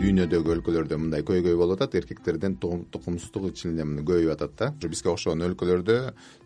дүйнөдөгү өлкөлөрдө мындай көйгөй болуп атат. Эркектерден тукумсуздук ичинде көбөйүп атат да. Бизге окшогон өлкөлөрдө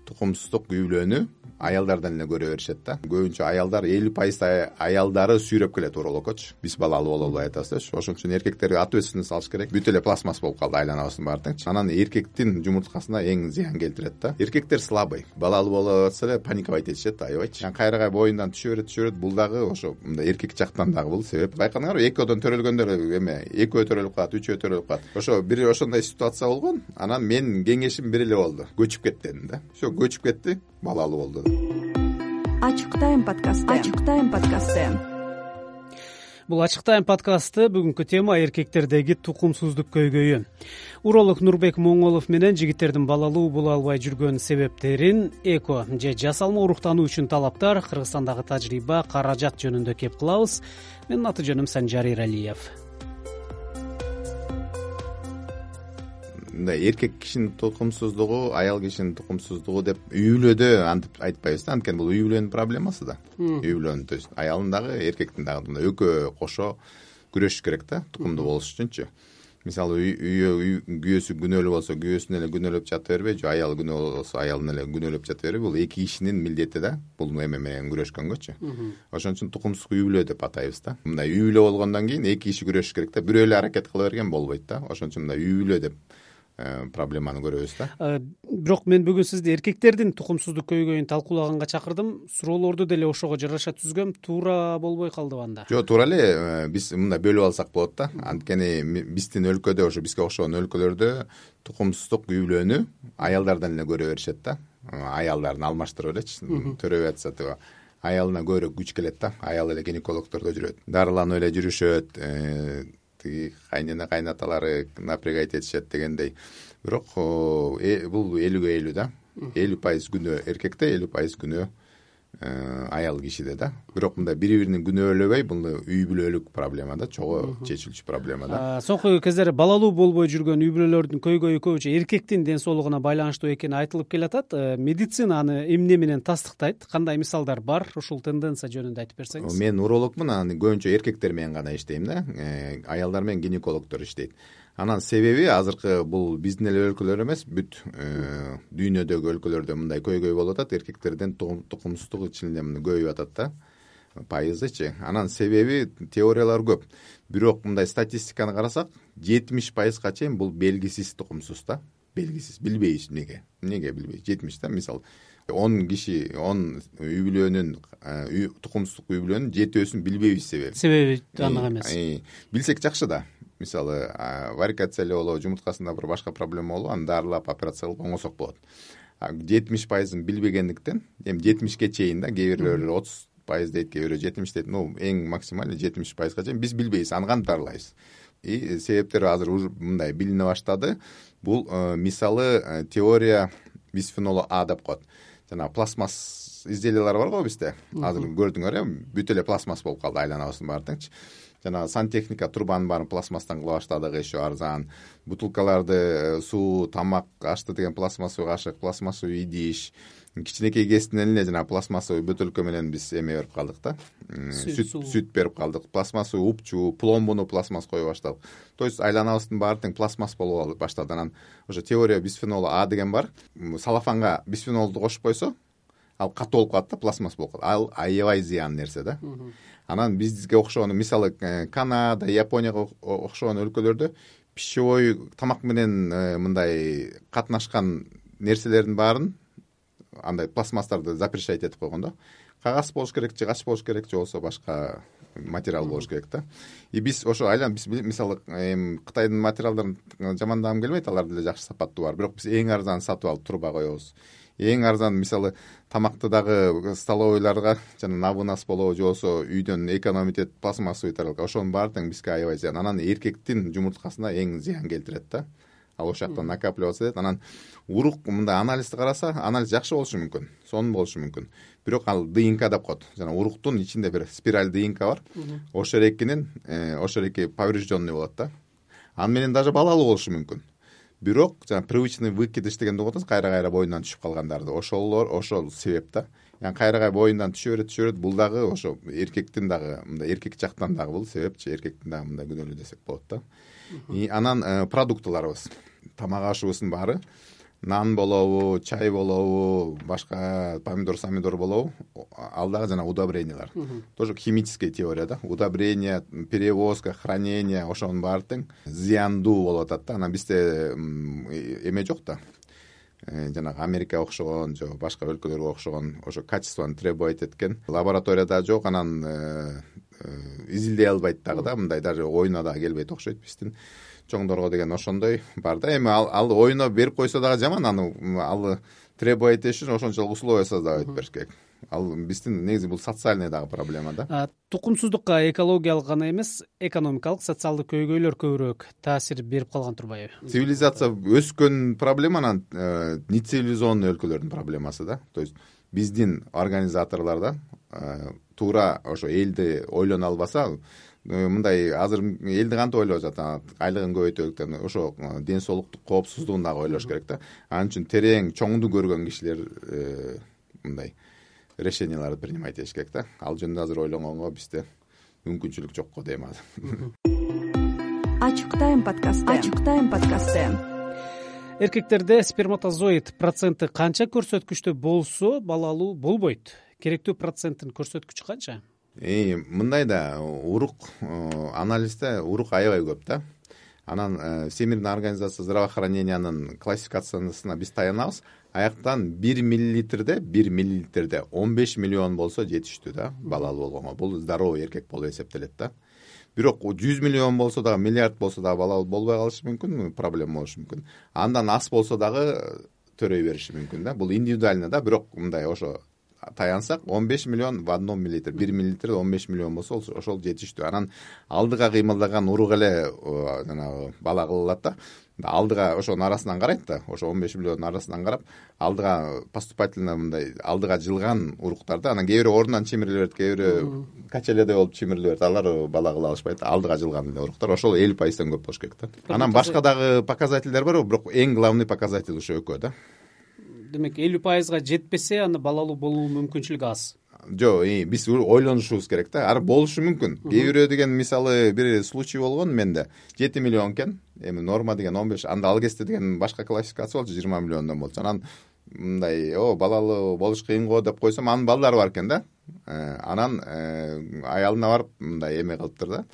тукумсуздук үй бүлөнү аялдардан эле көрө беришет да. Көбүнчө аялдар элүү пайыз аялдары сүйрөп келет урологкочу биз балалуу бололу деп атабыз дечи ошон үчүн эркектер ответственность алыш керек. Бүт эле пластмасс болуп калды айланабыздын баары теңчи анан эркектин жумурткасына эң зыян келтирет да. Эркектер слабый. Балалуу болуп атса эле паниковать этишет аябайчы. Анан кайра кайра боюндан түшө берет түшө берет. Бул дагы ошо мындай эркек жактан дагы бул себеп. Байкадыңарбы экөөдөн төрөлгөндөр эме экөө төрөлүп калат үчөө төрөлүп калат. Ошо бир ошондой ситуация болгон. Анан менин кеңешим бир эле болду. Көчүп кет дедим да. Все көчүп кетти балалуу болду. Ачык тайм подкасты ачык тайм подкасты бул ачык тайм подкасты бүгүнкү тема эркектердеги тукумсуздук көйгөйү уролог нурбек моңолов менен жигиттердин балалуу боло албай жүргөн себептерин эко же жасалма уруктануу үчүн талаптар кыргызстандагы тажрыйба каражат жөнүндө кеп кылабыз. Менин аты жөнүм санжар эралиев мындай эркек кишинин тукумсуздугу аял кишинин тукумсуздугу деп үй бүлөдө антип айтпайбыз да. Анткени бул үй бүлөнүн проблемасы да. Үй бүлөнүн то есть аялдын дагы эркектин дагы мындай экөө кошо күрөшүш керек да тукумдуу болуш үчүнчү. Мисалы үйгө күйөөсү күнөөлүү болсо күйөөсүн эле күнөөлөп жата бербей же аялы күнөөлүү болсо аялын эле күнөөлөп жата бербей бул эки кишинин милдети да бул эме менен күрөшкөнгөчү ошон үчүн тукумсуз үй бүлө деп атайбыз да. Мындай үй бүлө болгондон кийин эки киши күрөшүш керек да. Бирөө эле аракет кыла берген болбойт да. Ошон үчүн мындай үй бүлө деп проблеманы көрөбүз да? Э, бирок мен бүгүн сизди эркектердин тукумсуздук көйгөйүн талкуулаганга чакырдым. Суроолорду деле ошого жараша түзгөм. Туура болбой калдыбы анда жок туура эле э, биз мындай бөлүп алсак болот да. Анткени биздин өлкөдө ошо бизге окшогон өлкөлөрдө тукумсуздук үй бүлөнү аялдардан эле көрө беришет да. Аялдарын алмаштырып элечи. Төрөбөй атса аялына көбүрөөк күч келет да. Аял эле гинекологдордо жүрөт. Дарыланып эле жүрүшөт тиги кайнене кайнаталары напрягать этишет дегендей. Бирок э, бул элүүгө элүү да. Элүү пайыз күнөө эркекте элүү пайыз күнөө аял кишиде да. Бирок мындай бири бирин күнөөлөбөй бул үй бүлөлүк проблема да чогуу чечилчү проблема да. Соңку кездери балалуу болбой жүргөн үй бүлөлөрдүн көйгөйү көбүнчө эркектин ден соолугуна байланыштуу экени айтылып келатат. Э, медицина аны эмне менен тастыктайт. Кандай мисалдар бар? Ушул тенденция жөнүндө айтып берсеңиз. Мен урологмун анан көбүнчө эркектер менен гана иштейм да. Э, аялдар менен гинекологдор иштейт анан себеби азыркы бул биздин эле өлкөлөр эмес бүт э, дүйнөдөгү өлкөлөрдө мындай көйгөй болуп атат эркектерден тукумсуздук ичинде көбөйүп атат да. Пайызычы анан себеби теориялар көп. Бирок мындай статистиканы карасак жетимиш пайызга чейин бул белгисиз тукумсуз да. Белгисиз билбейбиз эмнеге эмнеге билбейбиз? Жетимиш да мисалы он киши он үй бүлөнүн э, тукумсуздук үй бүлөнүн жетөөсүн билбейбиз себеби. Себеби анык эмес. билсек жакшы да мисалы варикация эле болобу жумурткасында бир башка проблема болобу аны дарылап операция кылып оңосок болот. Жетимиш пайызын билбегендиктен эми жетимишке чейин да кээ бирлөр отуз пайыз дейт кээ бирөө жетимиш дейт ну эң максимальный жетимиш пайызга чейин биз билбейбиз аны кантип дарылайбыз и себептери азыр уже мындай билине баштады. Бул э, мисалы э, теория бисфенол а деп коет. Жанагы пластмасс изделиялар бар го бизде. Азыр көрдүңөр э бүт эле пластмасс болуп калды айланабыздын баары теңчи жанагы сантехника трубанын баарын пластмасстан кыла баштадык еще арзан. Бутылкаларды э, суу тамак ашты деген пластмассовый кашык пластмассовый идиш кичинекей кесиптен эле жанагы пластмассовый бөтөлкө менен биз эме берип калдык да. Сүт сүт берип калдык. Пластмассовый упчу пломбуну пластмасс кое баштадык. То есть айланабыздын баары тең пластмасс болуп баштады. Анан ошо теория бисфенол а деген бар. Салофанга бисфенолду кошуп койсо ал катуу болуп калат да пластмасс болуп калат. Ал аябай зыян нерсе да. Анан бизге окшогон мисалы э, канада японияга окшогон өлкөлөрдө пищевой тамак менен э, мындай катнашкан нерселердин баарын андай пластмасстарды запрещать этип койгон да. Кагаз болуш керек же кач болуш керек же болбосо башка материал болуш керек да. И биз ошо биз мисалы эми кытайдын материалдарын жамандагым келбейт алар деле жакшы сапаттуу бар. Бирок биз эң арзанын сатып алып труба коебуз. Эң арзан мисалы тамакты дагы столовойларга жана на вынос болобу же болбосо үйдөн экономить этип пластмассовый тарелка ошонун баары тең бизге аябай зыян анан эркектин жумурткасына эң зыян келтирет да. Ал ошол жакта накапливаться этет анан урук мындай анализди караса анализ жакшы болушу мүмкүн сонун болушу мүмкүн. Бирок ал днк деп коет. Жана уруктун ичинде бир спираль днк бар. Ошол э, ошол эки поврежденный болот да. Аны менен даже балалуу болушу мүмкүн бирок жанаг привычный выкидыш дегенди угуп атасыз кайра кайра боюнан түшүп калгандарды ошолор ошол себеп да. Анан кайра кайра боюндан түшө берет түшө берет бул дагы ошо эркектин дагы мындай эркек жактан дагы бул себепчи. Эркектин дагы мындай күнөөлүү десек болот да. И анан э, продуктыларыбыз тамак ашыбыздын баары нан болобу чай болобу башка помидор самидор болобу. Ал дагы жанагы удобрениялар тоже химический теория да? Удобрение перевозка хранение ошонун баары тең зыяндуу болуп атат да. Анан бизде эме жок да. Э, жанагы америкага окшогон же башка өлкөлөргө окшогон ошо качествону требовать эткен. Лабораторияда жок анан э, э, изилдей албайт дагы да. Мындай даже оюна дагы келбейт окшойт биздин чоңдорго деген ошондой бар да. Эми ал оюна берип койсо дагы жаман аны ал требовать этиш үчүн ошончолук условия создавать бериш керек. Ал биздин негизи бул социальный дагы проблема да. Тукумсуздукка экологиялык гана эмес экономикалык социалдык көйгөйлөр көбүрөөк таасир берип калган турбайбы? Цивилизация өскөн проблема анан э, нецивилизованный өлкөлөрдүн проблемасы да. То есть биздин организаторлор да э, туура ошо элди ойлоно албаса мындай азыр элди кантип ойлоп атат айлыгын көбөйтөлүк деп ошо э, ден соолуктук коопсуздугун дагы ойлош керек да. Ал үчүн терең чоңду көргөн кишилер э, мындай решенияларды принимать этиш керек да. Ал жөнүндө азыр ойлонгонго бизде мүмкүнчүлүк жок го дейм азыр ачык тайм подкасты. Ачык тайм подкасты. Эркектерде сперматозоид проценти канча көрсөткүчтө болсо бала алуу болбойт? Керектүү проценттин көрсөткүчү канча мындай да урук э, анализде урук аябай көп да. Анан э, всемирный организация здравоохранениянын классификациясына биз таянабыз. Аяктан бир миллилитрде бир миллилитрде он беш миллион болсо жетиштүү да балалуу болгонго. Бул здоровый эркек болуп эсептелет да. Бирок жүз миллион болсо дагы миллиард болсо дагы балалуу болбой калышы мүмкүн проблема болушу мүмкүн. Андан аз болсо дагы төрөй бериши мүмкүн да. Бул индивидуально да бирок мындай ошо таянсак он беш миллион в одном миллилитр бир миллилитрде он беш миллион болсо ошол жетиштүү. Анан алдыга кыймылдаган урук эле жанагы бала кыла алат да алдыга ошонун арасынан карайт да. Ошо он беш миллиондун арасынан карап алдыга поступательно мындай алдыга жылган уруктар да. Анан кээ бирөө ордунан чимириле берет кээ бирөө качеледе болуп чимириле берет. Алар бала кыла алышпайт алдыга жылган эле уруктар ошол элүү пайыздан көп болуш керек да. Анан башка дагы показательдер бар бирок эң главный показатель ушул экөө да демек элүү пайызга жетпесе аны балалуу болуу мүмкүнчүлүгү аз. Жок биз ойлонушубуз керек да. Ар болушу мүмкүн. Кээ бирөө деген мисалы бир случай болгон менде. Жети миллион экен эми норма деген он беш анда ал кезде деген башка классификация болчу жыйырма миллиондон болчу анан мындай о балалуу болуш кыйын го деп койсом анын балдары бар экен да. Э, анан э, аялына барып мындай эме кылыптыр да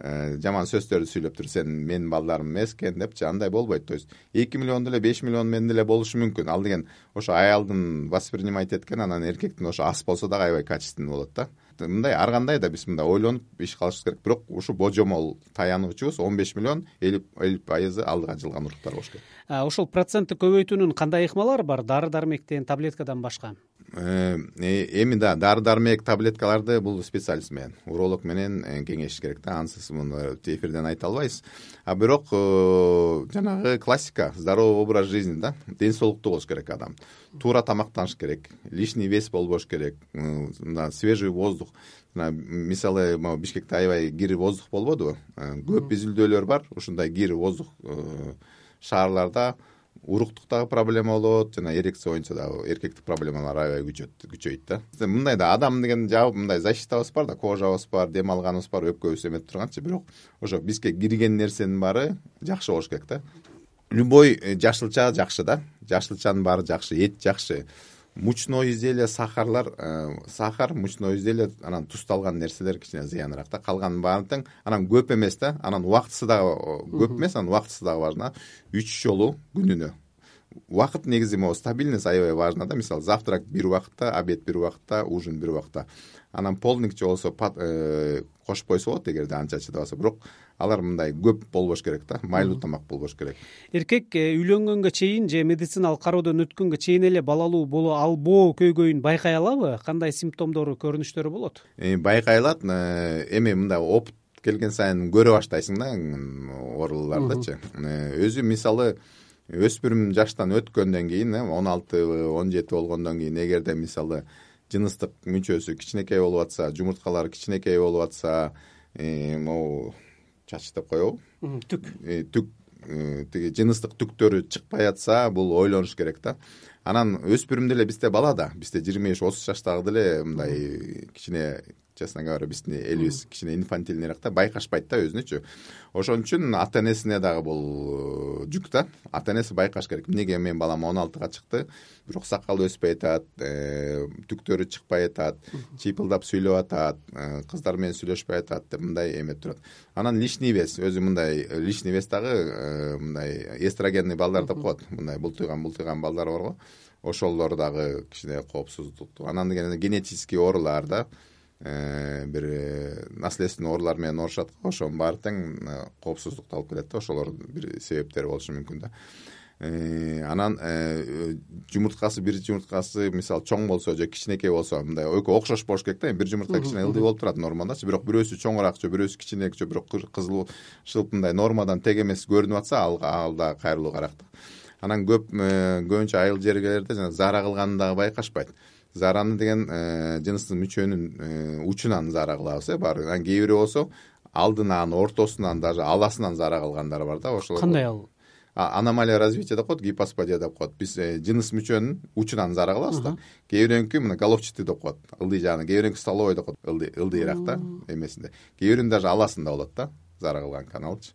жаман сөздөрдү сүйлөптүр сен менин балдарым эмес экен депчи андай болбойт. То есть эки миллион деле беш миллион менен деле болушу мүмкүн. Ал деген ошо аялдын воспринимать эткен анан эркектин ошо аз болсо дагы аябай качественный болот да. Мындай ар кандай да биз мындай ойлонуп иш кылышыбыз керек. Бирок ушу божомол таянуучубуз он беш миллион элүү пайызы алдыга жылган уруктар болуш керек. Ошол процентти көбөйтүүнүн кандай ыкмалары бар? Дары дармектен таблеткадан башка. Э, э, эми да дары дармек таблеткаларды бул специалист менен уролог менен э, кеңешиш керек да ансыз муну эфирден айта албайбыз. А бирок жанагы классика здоровый образ жизни да ден соолуктуу болуш керек адам. Туура тамактаныш керек лишний вес болбош керек мына свежий воздух. Мисалы могу бишкекте аябай кир воздух болбодубу. Көп изилдөөлөр бар ушундай кир воздух шаарларда уруктук дагы проблема болот жана эрекция боюнча дагы эркектик проблемалар аябай күчөйт да. Мындай да адам деген жабы мындай защитабыз бар да кожабыз бар дем алганыбыз бар өпкөбүз эметип турганчы бирок ошо бизге кирген нерсенин баары жакшы болуш керек да. Любой э, жашылча жакшы да. Жашылчанын баары жакшы эт жакшы мучной изделие сахарлар э, сахар мучной изделие анан туздалган нерселер кичине зыяныраак да. Калганын баары тең анан көп эмес да. Анан убактысы дагы көп эмес анан убактысы дагы важно үч жолу күнүнө убакыт негизи могу стабильность аябай важно да. Мисалы завтрак бир убакытта обед бир убакытта ужин бир убакытта. Анан полдникче болсо э, кошуп койсо болот эгерде анча чыдап алса. Бирок алар мындай көп болбош керек да. Майлуу тамак болбош керек. Эркек э, үйлөнгөнгө чейин же медициналык кароодон өткөнгө чейин эле балалуу боло албоо көйгөйүн байкай алабы? Кандай симптомдору көрүнүштөрү болот? Э, байкай алат эми мындай опыт келген сайын көрө баштайсың да оорулардычы өзү мисалы өспүрүм жаштан өткөндөн кийин э он алтыбы он жети болгондон кийин эгерде мисалы жыныстык мүчөсү кичинекей болуп атса жумурткалары кичинекей болуп атса э, могу чач деп коебу түк. Э, түк э, тиги жыныстык түктөрү чыкпай атса бул ойлонуш керек да. Анан өспүрүм деле бизде бала да бизде жыйырма беш отуз жаштагы деле мындай кичине честно говоря биздин элибиз кичине инфантильныйраак да байкашпайт да өзүнүчү. Ошон үчүн ата энесине дагы бул э, жүк да. Ата энеси байкаш керек. Эмнеге менин балам он алтыга чыкты? Бирок сакалы өспөй атат э, түктөрү чыкпай атат чыйпылдап сүйлөп атат э, кыздар менен сүйлөшпөй атат деп мындай эметип турат. Анан лишний вес өзү мындай лишний вес дагы мындай эстрогенный балдар деп коет. Мындай бултуйган бултуйган балдар барго ошолор дагы кичине коопсуздукту анан генетический оорулар да бир э, наследственный оорулар менен оорушат го ошонун баары тең э, коопсуздукту алып келет да ошолордун бир себептери болушу мүмкүн да. Анан жумурткасы бир жумурткасы мисалы чоң болсо же кичинекей болсо мындай экөө окшош болуш керек да эми бир жумуртка кичине ылдый болуп турат нормадачы бирок бирөөсү чоңураак же бирөөсү кичинеирээк же бирок кызыл шылып мындай нормадан тең эмес көрүнүп атса ал дагы кайрылуугараак да. Анан көп көбүнчө айыл жерлерде жана заара кылганын дагы байкашпайт заараны деген э, жыныстык мүчөнүн э, учунан заара кылабыз э баары анан кээ бирөө болсо алдынан ортосунан даже аласынан заара кылгандар бар да ошол кандай ал? Аномалия развития деп коет гипосподия деп коет биз э, жыныс мүчөнүн учунан заара кылабыз да. Кээ бирөөнүкү мына головчатый деп коет ылдый жагынан. Кээ бирөөнүкү столовой деп коет ылдый ылдыйраак да эмесинде. Кээ бирөөнүн даже аласында болот да заара кылган каналчы.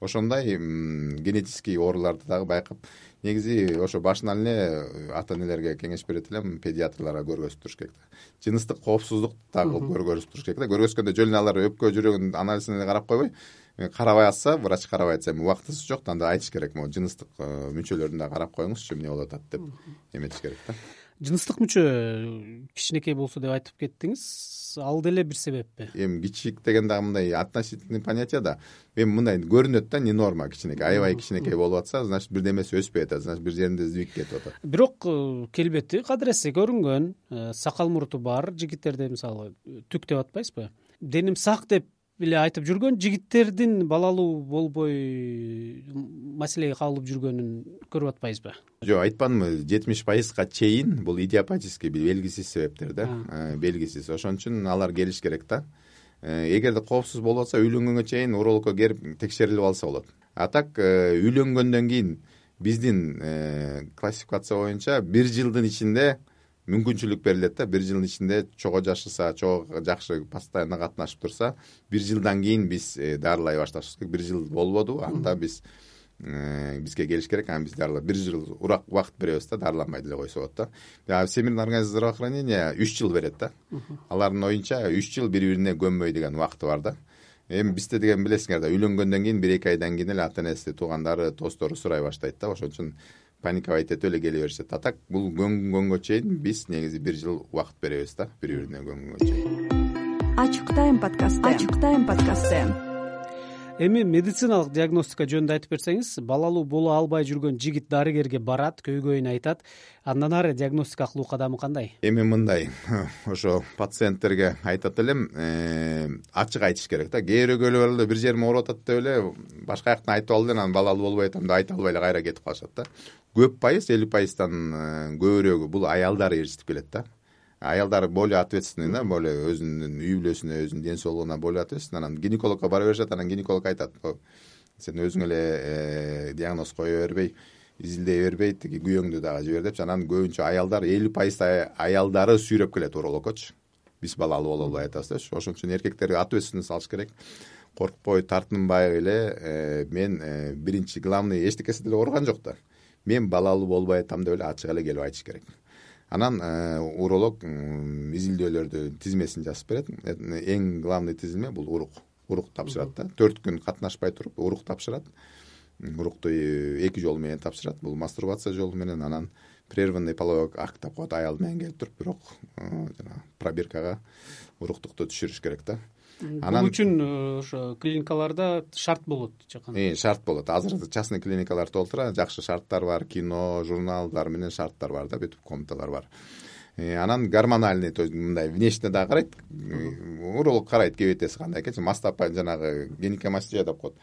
Ошондой генетический ооруларды дагы байкап негизи ошо башынан эле э, ата энелерге кеңеш берет элем педиатрларга көргөзүп туруш керек да. Жыныстык коопсуздук дагы көргөзүп туруш керек да. Көргөзгөндө жөн эле алар өпкө жүрөгүнүн анализине эле карап койбой. Э, карабай атса врач карабай атса эми убактысы жок да анда айтыш керек. Могу жыныстык э, мүчөлөрүн дагы карап коюңузчу эмне болуп атат деп эметиш керек да жыныстык мүчө кичинекей болсо деп айтып кеттиңиз. Ал деле бир себеппи. Эми кичик деген дагы мындай относительный понятие да. Эми мындай көрүнөт да не норма кичинекей аябай кичинекей болуп атса значит бирдемеси өспөй атат значит бир жеринде сдвиг кетип атат. Бирок э, келбети кадыресе көрүнгөн э, сакал муруту бар жигиттерде мисалы түк деп атпайсызбы? Деним сак деп эле айтып жүргөн жигиттердин балалуу болбой маселеге кабылып жүргөнүн көрүп атпайбызбы? Жок айтпадымбы жетимиш пайызга чейин бул идиопатический белгисиз себептер да. Э, белгисиз. Ошон үчүн алар келиш керек да. Э, эгерде коопсуз болуп атса үйлөнгөнгө чейин урологко келип текшерилип алса болот. А так э, үйлөнгөндөн кийин биздин классификация боюнча бир жылдын ичинде мүмкүнчүлүк берилет да бир жылдын ичинде чогуу жашаса чогуу жакшы постоянно катнашып турса бир жылдан кийин биз э, дарылай башташыбыз керек. Бир жыл болбоду анда биз э, бизге келиш керек. Анан биз дарылап бир жыл убакыт беребиз да дарыланбай деле койсо болот да. Всемирный организация здравоохранения үч жыл берет да. Алардын оюнча үч жыл бири бирине көнбөй деген убакыты бар да. Эми бизде деген билесиңер да үйлөнгөндөн кийин бир эки айдан кийин эле ата энеси туугандары достору сурай баштайт да. Ошон үчүн паниковать этип эле келе беришет. А так бул көнгөнгө чейин биз негизи бир жыл убакыт беребиз да бири бирине көнгөнгө чейин. Ачык тайм подкасты. Ачык тайм подкасты эми медициналык диагностика жөнүндө айтып берсеңиз балалуу боло албай жүргөн жигит дарыгерге барат көйгөйүн айтат. Андан ары диагностика кылуу кадамы кандай? Эми мындай. Ошо пациенттерге айтат элем э, ачык айтыш керек да. Кээ бирөө келип алып эле бир жерим ооруп атат деп эле башка жактан айтып алып анан балалуу болбой атам деп айта албай эле кайра кетип калышат да. Көп пайыз элүү пайыздан э, көбүрөөгү бул аялдар ээрчитип келет да аялдар более ответственный да более өзүнүн үй бүлөсүнө өзүнүн ден соолугуна более ответственный. Анан гинекологко бара беришет анан гинеколог айтат сен өзүң эле э, диагноз кое бербей изилдей бербей тиги күйөөңдү дагы жибер депчи. Анан көбүнчө аялдар элүү пайыз аялдары сүйрөп келет урологкочу биз балалуу боло албай атабыз депчи ошон үчүн эркектерге ответственность алыш керек. Коркпой тартынбай эле э, мен э, биринчи главный эчтекеси деле ооруган жок да. Мен балалуу болбой атам деп эле ачык эле келип айтыш керек анан э, уролог изилдөөлөрдү тизмесин жазып берет. Эң главный тизме бул урук урук тапшырат да. Төрт күн катнашпай туруп урук тапшырат. Урукту эки жол менен тапшырат. Бул мастурбация жолу менен анан прерванный половой акт деп коет аял менен келип туруп бирок жанагы пробиркага уруктукту түшүрүш керек да анан бул үчүн э, ошо клиникаларда шарт болот жакан шарт болот. Азыр частный клиникалар толтура жакшы шарттар бар кино журналдар менен шарттар бар да бүтүп комнаталар бар. Э, анан гормональный то есть мындай внешне дагы карайт уролог карайт кебетеси кандай экенчи мастапа жанагы гинекомастия деп коет э,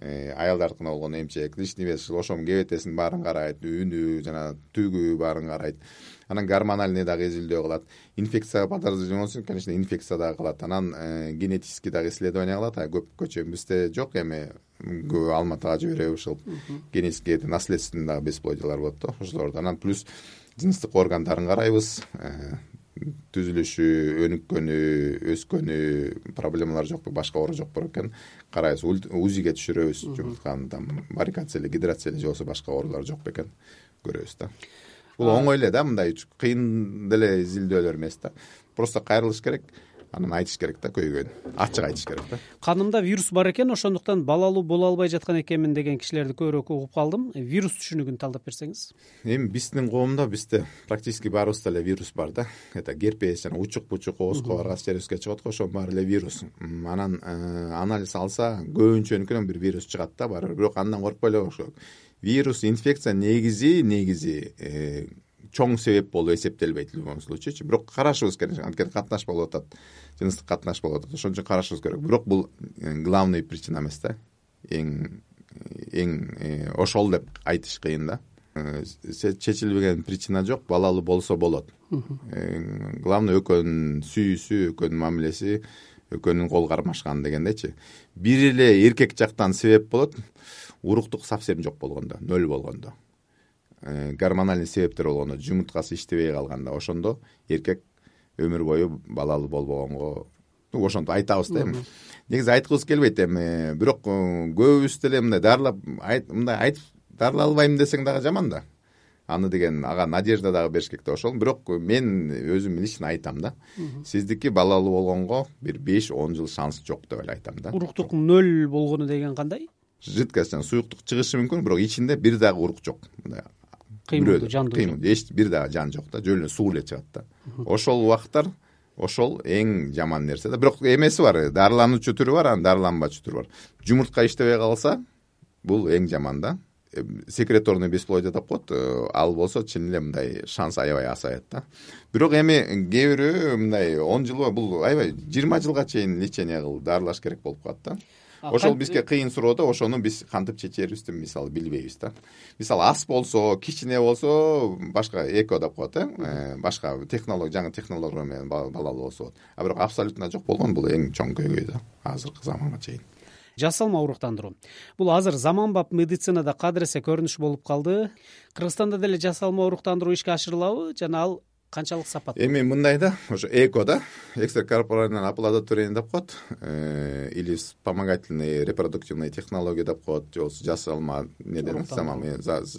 аялдардыкына болгон эмчек. Лишний вес ошонун кебетесинин баарын карайт үнү жана түгү баарын карайт. Анан гормональный дагы изилдөө кылат. Инфекция подозрение болсо конечно инфекция дагы кылат. Анан э, генетический дагы исследование кылат. А көпкө чейин бизде жок эми. Көбү алматыга жиберебиз ушул генетический наследственный дагы бесплодиялар болот да ошолорду анан плюс жыныстык органдарын карайбыз түзүлүшү өнүккөнү өскөнү проблемалар жокпу башка оору жок экен. Карайбыз узиге түшүрөбүз жумуртканын там варикоцели гидроцели же болбосо башка оорулар жок бекен көрөбүз да. Бул оңой эле да мындай кыйын деле изилдөөлөр эмес да. Просто кайрылыш керек анан айтыш керек да көйгөйүн ачык айтыш керек да. Канымда вирус бар экен ошондуктан балалуу боло албай жаткан экенмин деген кишилерди көбүрөөк угуп калдым. Вирус түшүнүгүн талдап берсеңиз. Эми биздин коомдо бизде практически баарыбызда эле вирус бар да. Это герпес жана учук бучук ооско баргас жерибизге чыгып атпайбы ошонун баары эле вирус. Анан э, анализ алса көбүнчөнүкүнөн бир вирус чыгат да барыбир бирок андан коркпой эле болуш керек. Вирус инфекция негизи негизи э, чоң себеп болуп эсептелбейт в любом случайчы бирок карашыбыз керек. Анткени катнаш болуп атат жыныстык катнаш болуп атат. Ошон үчүн карашыбыз керек. Бирок бул э, главный причина эмес да. Эң эң э, ошол деп айтыш кыйын да. Э, чечилбеген причина жок балалуу болсо болот. Главный экөөнүн сүйүүсү экөөнүн мамилеси экөөнүн кол кармашканы дегендейчи бир эле эркек жактан себеп болот. Уруктук совсем жок болгондо нөл болгондо гормональный себептер болгондо жумурткасы иштебей калганда ошондо эркек өмүр бою балалуу болбогонго ошентип айтабыз да эми. Негизи айткыбыз келбейт эми бирок э, көбүбүз деле мындай дарылап мындай айтып дарылай албайм десең дагы жаман да. Аны деген ага надежда дагы бериш керек да ошол. Бирок мен өзүм лично айтам да сиздики балалуу болгонго бир беш он жыл шанс жок деп эле айтам да. Уруктук нөл болгону деген кандай? Жидкость суюктук чыгышы мүмкүн бирок ичинде бир дагы урук жок. Мындай кыймылдуу жандуу кыймыл. Эч бир дагы жан жок да жөн эле суу эле чыгат да. Ошол убактар ошол эң жаман нерсе да. Бирок эмеси бар дарылануучу түрү бар анан дарыланбаачу түрү бар. Жумуртка иштебей калса бул эң жаман да. Э, секреторный бесплодие деп коет э, ал болсо чын эле мындай шанс аябай азаят да. Бирок эми кээ бирөө мындай он жыл бул аябай жыйырма жылга чейин лечение кылып дарылаш керек болуп калат да ошол бизге кыйын суроо да ошону биз кантип чечерибизди мисалы билбейбиз да. Мисалы ас болсо кичине болсо башка эко деп коет э, э башка технология жаңы технология менен балалуу болсо болот. А бирок абсолютно жок болгон бул эң чоң көйгөй да азыркы заманга чейин. Жасалма уруктандыруу бул азыр заманбап медицинада кадыресе көрүнүш болуп калды. Кыргызстанда деле жасалма уруктандыруу ишке ашырылабы жана ал канчалык сапаттуу эми мындай да ошо эко да экстракорпоральный оплодотворение деп коет. Э, или вспомогательный репродуктивный технология деп коет же болбосо жасалма неден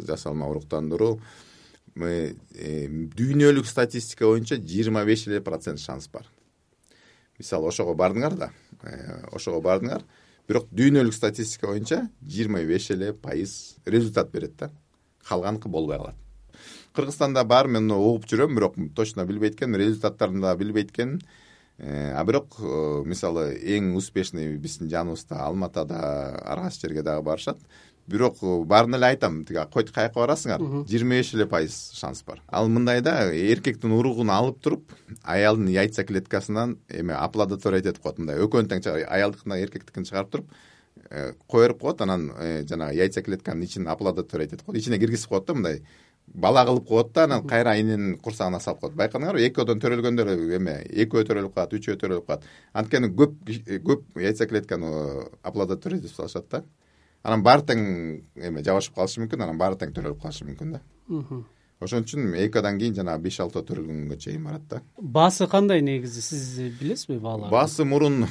жасалма уруктандыруу э, дүйнөлүк статистика боюнча жыйырма беш эле процент шанс бар. Мисалы ошого бардыңар да э, ошого бардыңар. Бирок дүйнөлүк статистика боюнча жыйырма беш эле пайыз результат берет да калганыкы болбой калат кыргызстанда бар мен угуп жүрөм бирок точно билбейт экенмин результаттарын дагы билбейт экенмин э, а бирок э, мисалы эң успешный биздин жаныбызда алматада ар кайсы жерге дагы барышат. Бирок э, баарын эле айтам тиги койт каяка барасыңар. Жыйырма беш эле пайыз шанс бар. Ал мындай да эркектин уругун алып туруп аялдын яйца клеткасынан эме оплодотворять этип коет мындай экөөнү тең аялдыкын эркектикин чыгарып туруп кое берип коет анан жанагы яйца клетканын ичин оплодотворять этип коет ичине киргизип коет да мындай бала кылып коет да анан кайра ининин курсагына салып коет. Байкадыңарбы экөөдөн төрөлгөндөр эме экөө төрөлүп калат үчөө төрөлүп калат. Анткени көп көп яйца клетканы оплодотворить этип салышат да. Анан баары тең эме жабышып калышы мүмкүн анан баары тең төрөлүп калышы мүмкүн да. Ошон үчүн экодан кийин жанагы беш алтоо төрөлгөнгө чейин барат да. Баасы кандай негизи сиз билесизби бааларын баасы мурун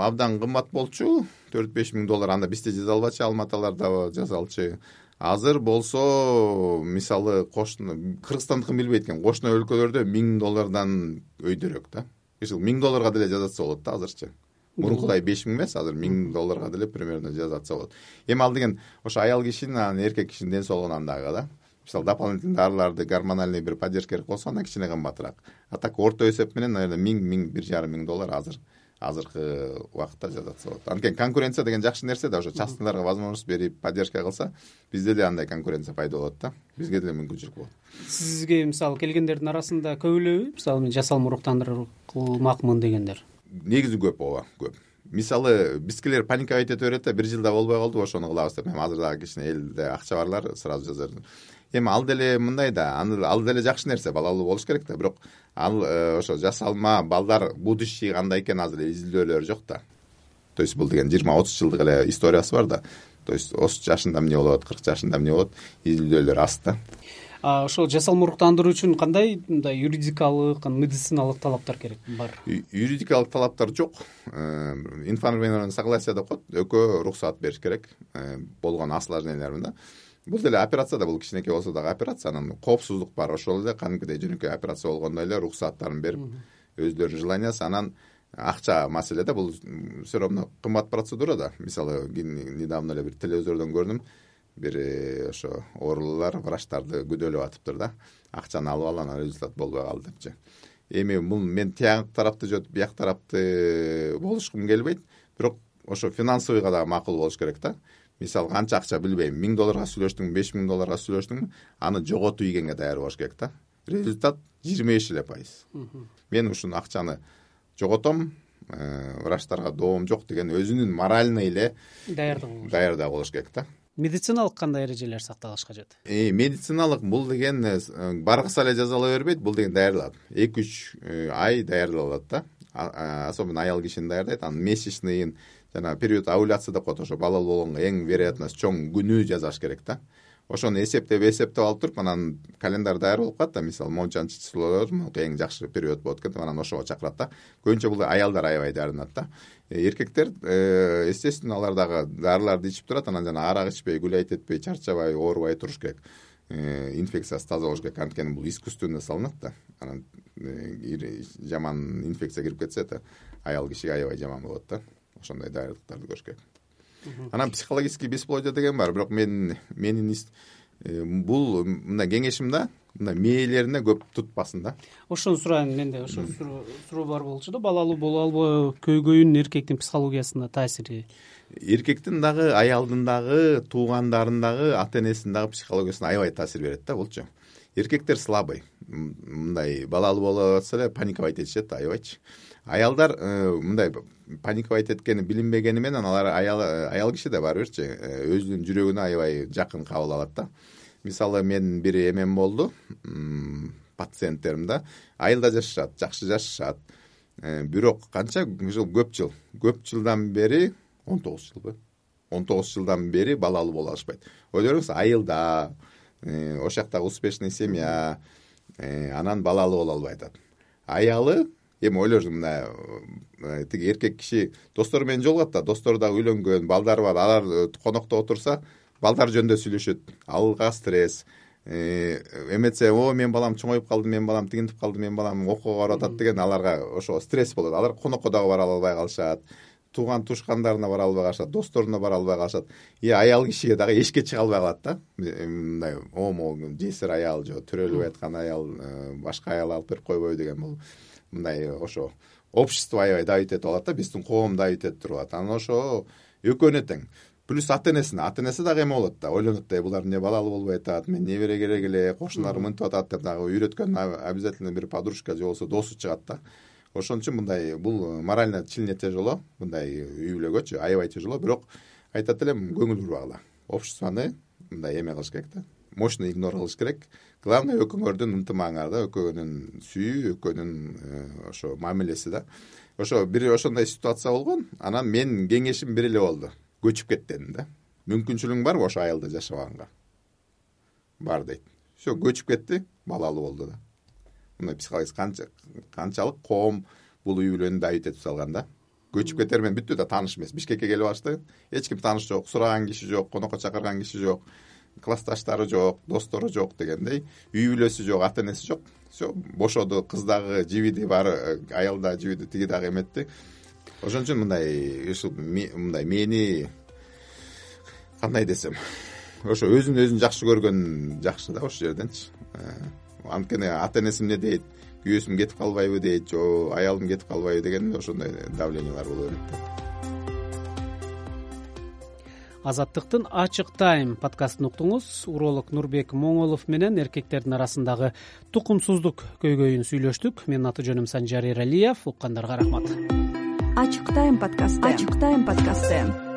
абдан кымбат болчу. Төрт беш миң доллар анда бизде жасалбачу алматаларда жасалчу азыр болсо мисалы кошуна кыргызстандыкын билбейт экен кошуна өлкөлөрдө миң доллардан өйдөрөөк да. Миң долларга деле жасатса болот да азырчы. Мурункудай беш миң эмес азыр миң долларга деле примерно жасатса болот. Эми ал деген ошо аял кишинин анан эркек кишинин ден соолугунан дагы да. Мисалы дополнительный дарыларды гормональный бир поддержка керек болсо анда кичине кымбатыраак. А так орто эсеп менен наверное миң миң бир жарым миң доллар азыр азыркы убакытта жасатса болот. Анткени конкуренция деген жакшы нерсе да ошо частныйларга возможность берип поддержка кылса бизде деле андай конкуренция пайда болот да. Бизге деле мүмкүнчүлүк болот. Сизге мисалы келгендердин арасында көп элеби мисалы мен жасалма уруктандыруу кылмакмын дегендер? Негизи көп ооба көп. Мисалы бизкилер паниковать эте берет да бир жылда болбой калдыбы ошону кылабыз деп. Эми азыр дагы кичине элде акча барлар сразу жасар эми ал деле мындай да. Ал деле жакшы нерсе балалуу болуш керек да. Бирок ал э, ошо жасалма балдар будущий кандай экен азыр изилдөөлөр жок да. То есть бул деген жыйырма отуз жылдык эле историясы бар да. То есть отуз жашында эмне болот кырк жашында эмне болот изилдөөлөр аз да. Ошол жасалма уруктандыруу үчүн кандай мындай юридикалык медициналык талаптар керек бар? Юридикалык талаптар жок. Э, информированный согласие деп коет. Экөө уруксаат бериш керек. Э, болгон осложнениялар да бул деле операция да бул кичинекей болсо дагы операция анан коопсуздук бар. Ошол эле кадимкидей жөнөкөй операция болгондой эле уруксааттарын берип өздөрүнүн желаниясы анан акча маселе да бул все равно кымбат процедура да. Мисалы недавно эле бир телевизордон көрдүм. Бир э, ошо оорулуулар врачтарды күдөлөп атыптыр да. Акчаны алып алып анан результат болбой калды депчи. Эми бул мен тияк тарапты же бияк тарапты болушкум келбейт. Бирок ошо финансовыйга дагы макул болуш керек да мисалы канча акча билбейм? Миң долларга сүйлөштүңбү беш миң долларга сүйлөштүңбү аны жоготуп ийгенге даяры болуш керек да. Результат жыйырма беш эле пайыз. Мен ушуну акчаны жоготом э, врачтарга доом жок деген өзүнүн моральный эле даярдыгы даярдыгы болуш керек да. Медициналык кандай эрежелер сакталыш кажет? Э, медициналык бул деген баргыса эле жазала бербейт бул деген даярдалат. Эки үч ай даярдалат да. Особенно аял кишини даярдайт анан месячныйын жанагы период овуляция деп коет ошо балалуу болгонго эң вероятность чоң күнү жасаш керек да. Ошону эсептеп эсептеп алып туруп анан календарь даяр болуп калат да. Мисалы моунчанчы числолор эң жакшы период болот экен деп анан ошого чакырат да. Көбүнчө бул аялдар аябай даярданат да. Э, эркектер э, естественно алар дагы дарыларды ичип турат анан жанагы арак ичпей гулять этпей чарчабай оорубай туруш керек. Э, инфекциясы таза болуш керек. Анткени бул искусственный салынат да. Анан жаман инфекция кирип кетсе это аял кишиге аябай жаман болот да ошондой даярдыктарды көрүш керек анан психологический бесплодие деген бар бирок мен менин э, бул мындай кеңешим да мындай мээлерине көп тутпасын да. Ошону сурайын менде ошол суроо бар болчу да балалуу боло албоо көйгөйүн эркектин психологиясына таасири эркектин дагы аялдын дагы туугандардын дагы ата энесинин дагы психологиясына аябай таасир берет да булчу эркектер слабый. Мындай балалуу болуп атса эле паниковать этишет аябайчы аялдар э, мындай паниковать эткени билинбегени менен алар аял аял киши да баары бирчи э, өзүнүн жүрөгүнө аябай жакын кабыл алат да. Мисалы менин бир эмем болду. Пациенттерим да. Айылда жашашат жакшы жашашат э, бирок канча жыл көп жыл. Көп жылдан бери он тогуз жылбы он тогуз жылдан бери балалуу боло алышпайт. Ойлой бериңиз айылда ошол жактагы успешный семья анан балалуу боло албай атат. Аялы эми мына э, тиги эркек киши достору менен жолугат да. Достору дагы үйлөнгөн балдары бар. Алар э, конокто отурса балдары жөнүндө сүйлөшөт. Алга стресс. Э, эметсе о менин балам чоңоюп калды менин балам тигинтип калды менин балам окууга барып атат деген аларга ошо стресс болот. Алар конокко дагы бара албай калышат. Тууган туушкандарына бара албай калышат досторуна бара албай калышат. И аял кишиге дагы эчке чыга албай калат да. Мындай о могу жесир аял же төрөлбөй аткан аял башка аял алып берип койбойбу деген бул мындай ошо общество аябай давить этип алат да биздин коом давить этип туруп алат анан ошо экөөнө тең плюс ата энесине ата энеси дагы эме болот да. Ойлонот да булар эмне балалуу болбой атат мен небере керек эле кошуналарым мынтип атат деп дагы үйрөткөн обязательно бир подружка же болбосо досу чыгат да. Ошон үчүн мындай бул морально сильно тяжело мындай үй бүлөгөчү аябай тяжело. Бирок айтат элем көңүл бурбагыла. Обществону мындай эме кылыш керек да мощный игнор кылыш керек. Главное экөөңөрдүн ынтымагыңар да экөөнүн сүйүү экөөнүн э, ошо мамилеси да. Ошо бир ошондой ситуация болгон анан менин кеңешим бир эле болду. Көчүп кет дедим да. Мүмкүнчүлүгүң барбы ошо айылда жашабаганга бар дейт. Все көчүп кетти балалуу болду да. Мындай психологически канча канчалык коом бул үй бүлөнү давить этип салган да. Көчүп кетери менен бүттү да тааныш эмес. Бишкекке келип алышты эч ким тааныш жок сураган киши жок конокко чакырган киши жок классташтары жок достору жок дегендей үй бүлөсү жок ата энеси жок. Все бошоду кыз дагы жибиди баары аял дагы жибиди тиги дагы эметти. Ошон үчүн мындай ушул мындай мени кандай десем ошо өзүн өзүн жакшы көргөн жакшы да ошол жерденчи. Э, анткени ата энеси эмне дейт күйөөсүм кетип калбайбы дейт же аялым кетип калбайбы деген ошондой давлениялар боло берет да азаттыктын ачык тайм подкастын уктуңуз. Уролог нурбек моңолов менен эркектердин арасындагы тукумсуздук көйгөйүн сүйлөштүк. Менин аты жөнүм санжар эралиев. Уккандарга рахмат. Ачык тайм подкасты. Ачык тайм подкасты